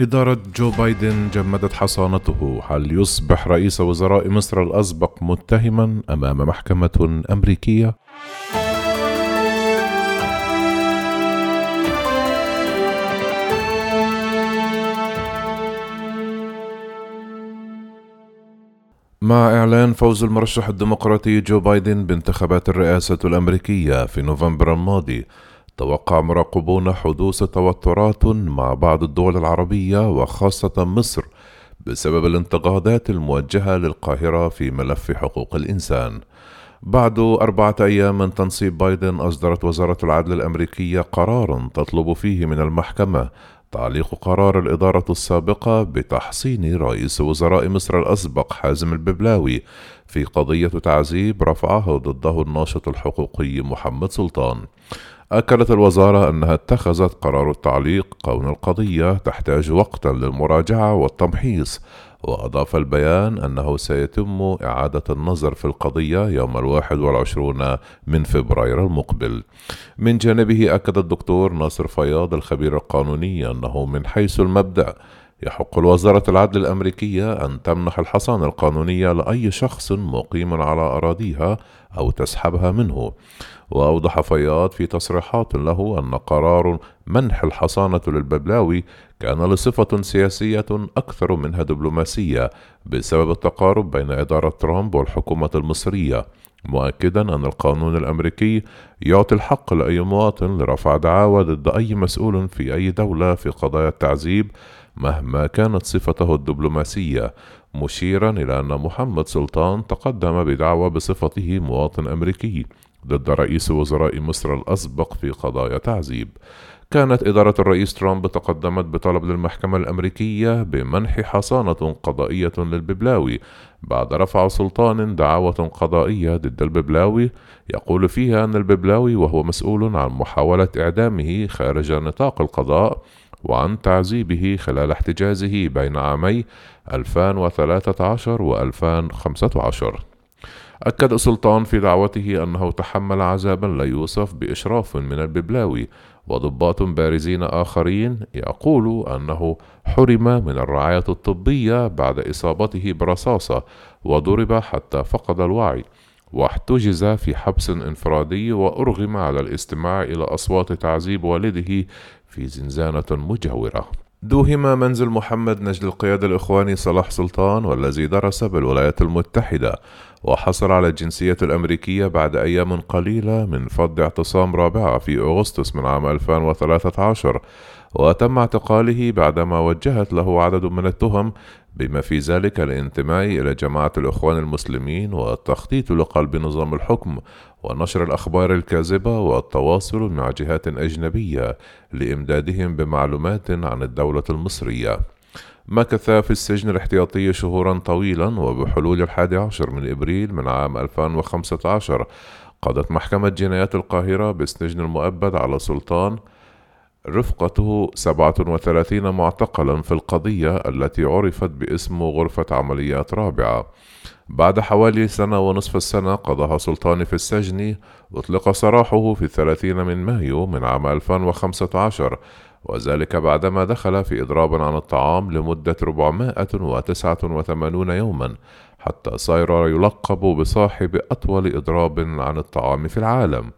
إدارة جو بايدن جمدت حصانته هل يصبح رئيس وزراء مصر الأسبق متهما أمام محكمة أمريكية؟ مع إعلان فوز المرشح الديمقراطي جو بايدن بانتخابات الرئاسة الأمريكية في نوفمبر الماضي توقع مراقبون حدوث توترات مع بعض الدول العربية وخاصة مصر بسبب الانتقادات الموجهة للقاهرة في ملف حقوق الإنسان. بعد أربعة أيام من تنصيب بايدن أصدرت وزارة العدل الأمريكية قرارا تطلب فيه من المحكمة تعليق قرار الإدارة السابقة بتحصين رئيس وزراء مصر الأسبق حازم الببلاوي في قضية تعذيب رفعه ضده الناشط الحقوقي محمد سلطان. أكدت الوزارة أنها اتخذت قرار التعليق كون القضية تحتاج وقتا للمراجعة والتمحيص وأضاف البيان أنه سيتم إعادة النظر في القضية يوم الواحد والعشرون من فبراير المقبل. من جانبه أكد الدكتور ناصر فياض الخبير القانوني أنه من حيث المبدأ يحق لوزارة العدل الأمريكية أن تمنح الحصانة القانونية لأي شخص مقيم على أراضيها أو تسحبها منه. وأوضح فياض في تصريحات له أن قرار منح الحصانة للببلاوي كان لصفة سياسية أكثر منها دبلوماسية بسبب التقارب بين إدارة ترامب والحكومة المصرية. مؤكدا أن القانون الأمريكي يعطي الحق لأي مواطن لرفع دعاوى ضد أي مسؤول في أي دولة في قضايا التعذيب مهما كانت صفته الدبلوماسية مشيرا إلى أن محمد سلطان تقدم بدعوى بصفته مواطن أمريكي ضد رئيس وزراء مصر الأسبق في قضايا تعذيب. كانت إدارة الرئيس ترامب تقدمت بطلب للمحكمة الأمريكية بمنح حصانة قضائية للببلاوي بعد رفع سلطان دعاوى قضائية ضد الببلاوي. يقول فيها أن الببلاوي وهو مسؤول عن محاولة إعدامه خارج نطاق القضاء وعن تعذيبه خلال احتجازه بين عامي 2013 و 2015 أكد سلطان في دعوته أنه تحمل عذابا لا يوصف بإشراف من الببلاوي وضباط بارزين آخرين يقول أنه حرم من الرعاية الطبية بعد إصابته برصاصة وضرب حتى فقد الوعي واحتجز في حبس إنفرادي وأرغم على الاستماع إلى أصوات تعذيب والده في زنزانة مجاورة. دوهم منزل محمد نجل القيادة الإخواني صلاح سلطان والذي درس بالولايات المتحدة وحصل على الجنسية الأمريكية بعد أيام قليلة من فض اعتصام رابعة في أغسطس من عام 2013 وتم اعتقاله بعدما وجهت له عدد من التهم بما في ذلك الانتماء إلى جماعة الإخوان المسلمين والتخطيط لقلب نظام الحكم ونشر الأخبار الكاذبة والتواصل مع جهات أجنبية لإمدادهم بمعلومات عن الدولة المصرية. مكث في السجن الاحتياطي شهورا طويلا وبحلول الحادي عشر من إبريل من عام 2015 قضت محكمة جنايات القاهرة بالسجن المؤبد على سلطان رفقته 37 معتقلا في القضية التي عرفت باسم غرفة عمليات رابعة. بعد حوالي سنة ونصف السنة قضاها سلطان في السجن أطلق سراحه في الثلاثين من مايو من عام 2015 وذلك بعدما دخل في إضراب عن الطعام لمدة 489 يوما حتى صار يلقب بصاحب أطول إضراب عن الطعام في العالم.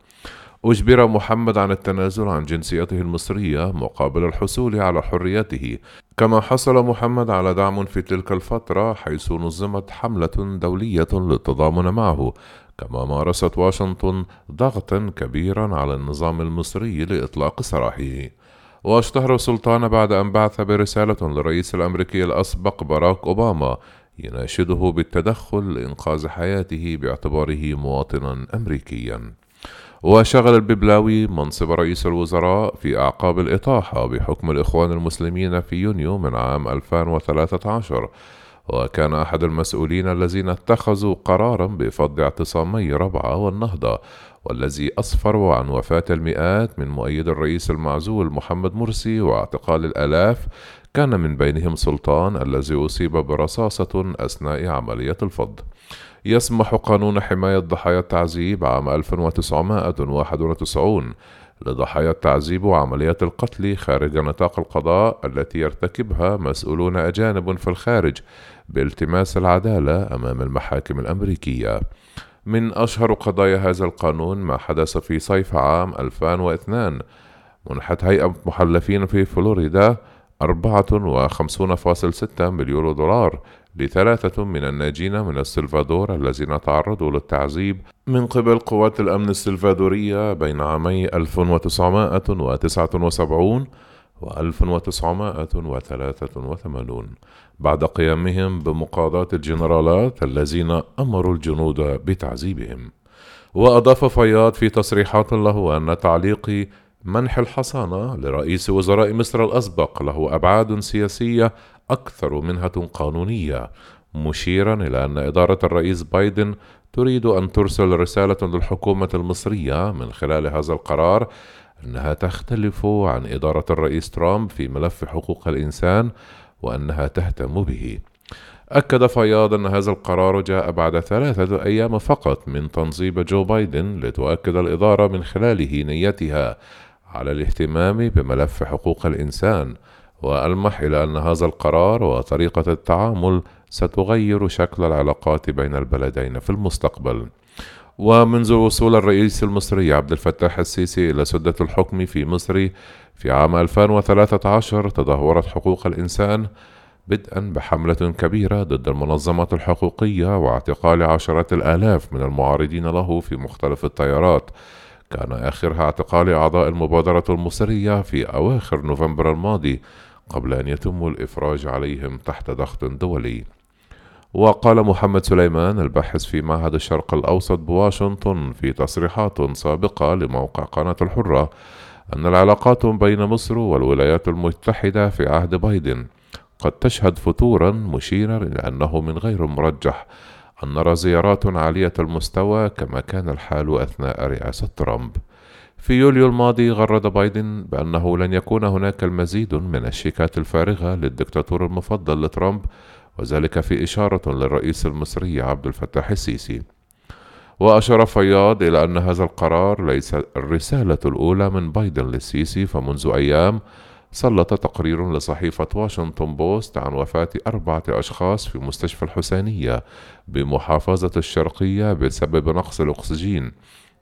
أجبر محمد عن التنازل عن جنسيته المصرية مقابل الحصول على حريته. كما حصل محمد على دعم في تلك الفترة حيث نظمت حملة دولية للتضامن معه. كما مارست واشنطن ضغطا كبيرا على النظام المصري لإطلاق سراحه. واشتهر سلطان بعد أن بعث برسالة للرئيس الأمريكي الأسبق باراك أوباما يناشده بالتدخل لإنقاذ حياته باعتباره مواطنا أمريكيا. وشغل الببلاوي منصب رئيس الوزراء في أعقاب الإطاحة بحكم الإخوان المسلمين في يونيو من عام 2013 وكان أحد المسؤولين الذين اتخذوا قرارا بفض اعتصامي ربعة والنهضة. والذي أسفر عن وفاة المئات من مؤيد الرئيس المعزول محمد مرسي واعتقال الآلاف كان من بينهم سلطان الذي أصيب برصاصة أثناء عملية الفض يسمح قانون حماية ضحايا التعذيب عام 1991 لضحايا التعذيب وعمليات القتل خارج نطاق القضاء التي يرتكبها مسؤولون أجانب في الخارج بالتماس العدالة أمام المحاكم الأمريكية. من أشهر قضايا هذا القانون ما حدث في صيف عام 2002 منحت هيئة محلفين في فلوريدا 54.6 مليون دولار لثلاثة من الناجين من السلفادور الذين تعرضوا للتعذيب من قبل قوات الأمن السلفادورية بين عامي 1979 و 1983 بعد قيامهم بمقاضاة الجنرالات الذين أمروا الجنود بتعذيبهم. وأضاف فياض في تصريحات له أن تعليق منح الحصانة لرئيس وزراء مصر الأسبق له أبعاد سياسية أكثر منها قانونية مشيرا إلى أن إدارة الرئيس بايدن تريد أن ترسل رسالة للحكومة المصرية من خلال هذا القرار أنها تختلف عن إدارة الرئيس ترامب في ملف حقوق الإنسان وأنها تهتم به. أكد فياض أن هذا القرار جاء بعد ثلاثة أيام فقط من تنصيب جو بايدن لتؤكد الإدارة من خلاله نيتها على الاهتمام بملف حقوق الإنسان وألمح إلى أن هذا القرار وطريقة التعامل ستغير شكل العلاقات بين البلدين في المستقبل. ومنذ وصول الرئيس المصري عبد الفتاح السيسي إلى سدة الحكم في مصر في عام 2013 تدهورت حقوق الإنسان بدءا بحملة كبيرة ضد المنظمات الحقوقية واعتقال عشرات الآلاف من المعارضين له في مختلف التيارات كان آخرها اعتقال أعضاء المبادرة المصرية في أواخر نوفمبر الماضي قبل أن يتم الإفراج عليهم تحت ضغط دولي وقال محمد سليمان الباحث في معهد الشرق الأوسط بواشنطن في تصريحات سابقة لموقع قناة الحرة أن العلاقات بين مصر والولايات المتحدة في عهد بايدن قد تشهد فتورا مشيرا إلى أنه من غير المرجح أن نرى زيارات عالية المستوى كما كان الحال أثناء رئاسة ترامب. في يوليو الماضي غرد بايدن بأنه لن يكون هناك المزيد من الشيكات الفارغة للدكتاتور المفضل لترامب وذلك في إشارة للرئيس المصري عبد الفتاح السيسي. وأشار فياض إلى أن هذا القرار ليس الرسالة الأولى من بايدن للسيسي فمنذ أيام سلط تقرير لصحيفة واشنطن بوست عن وفاة أربعة أشخاص في مستشفى الحسينية بمحافظة الشرقية بسبب نقص الأكسجين.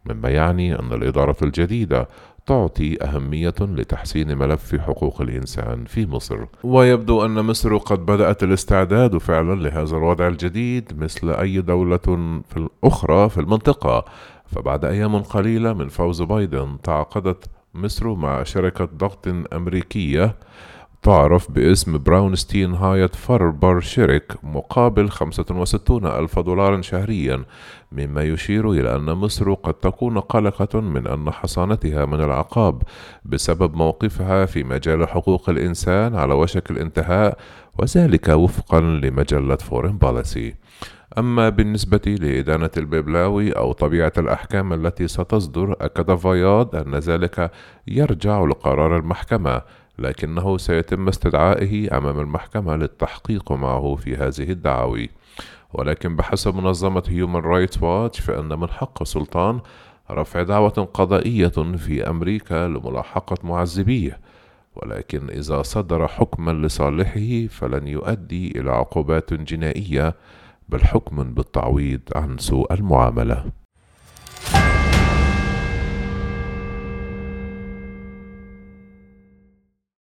مما يعني أن الإدارة الجديدة تعطي أهمية لتحسين ملف حقوق الإنسان في مصر. ويبدو أن مصر قد بدأت الاستعداد فعلا لهذا الوضع الجديد مثل أي دولة في الأخرى في المنطقة. فبعد أيام قليلة من فوز بايدن تعاقدت مصر مع شركة ضغط أمريكية تعرف باسم براونستين هايت فربر شيرك مقابل 65 ألف دولار شهريا مما يشير إلى أن مصر قد تكون قلقة من أن حصانتها من العقاب بسبب موقفها في مجال حقوق الإنسان على وشك الانتهاء وذلك وفقا لمجلة فورين باليسي أما بالنسبة لإدانة الببلاوي أو طبيعة الأحكام التي ستصدر أكد فياض أن ذلك يرجع لقرار المحكمة لكنه سيتم استدعائه أمام المحكمة للتحقيق معه في هذه الدعاوي. ولكن بحسب منظمة هيومن رايتس واتش فإن من حق السلطات رفع دعوة قضائية في أمريكا لملاحقة معذبيه. ولكن إذا صدر حكما لصالحه فلن يؤدي إلى عقوبات جنائية بل حكم بالتعويض عن سوء المعاملة.